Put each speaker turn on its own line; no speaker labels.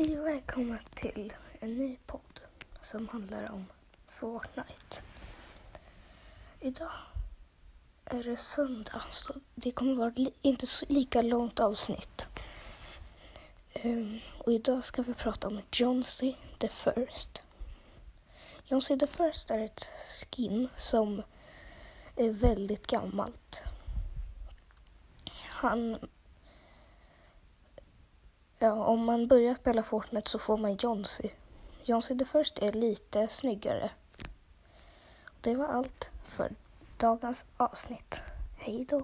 Hej och välkomna till en ny podd som handlar om Fortnite. Idag är det söndag så det kommer vara inte så lika långt avsnitt. Um, och idag ska vi prata om Johnsy the First. Johnsy the First är ett skin som är väldigt gammalt. Han Ja, om man börjar spela Fortnite så får man Johnsy. Johnsy the First är lite snyggare. Det var allt för dagens avsnitt. Hej då!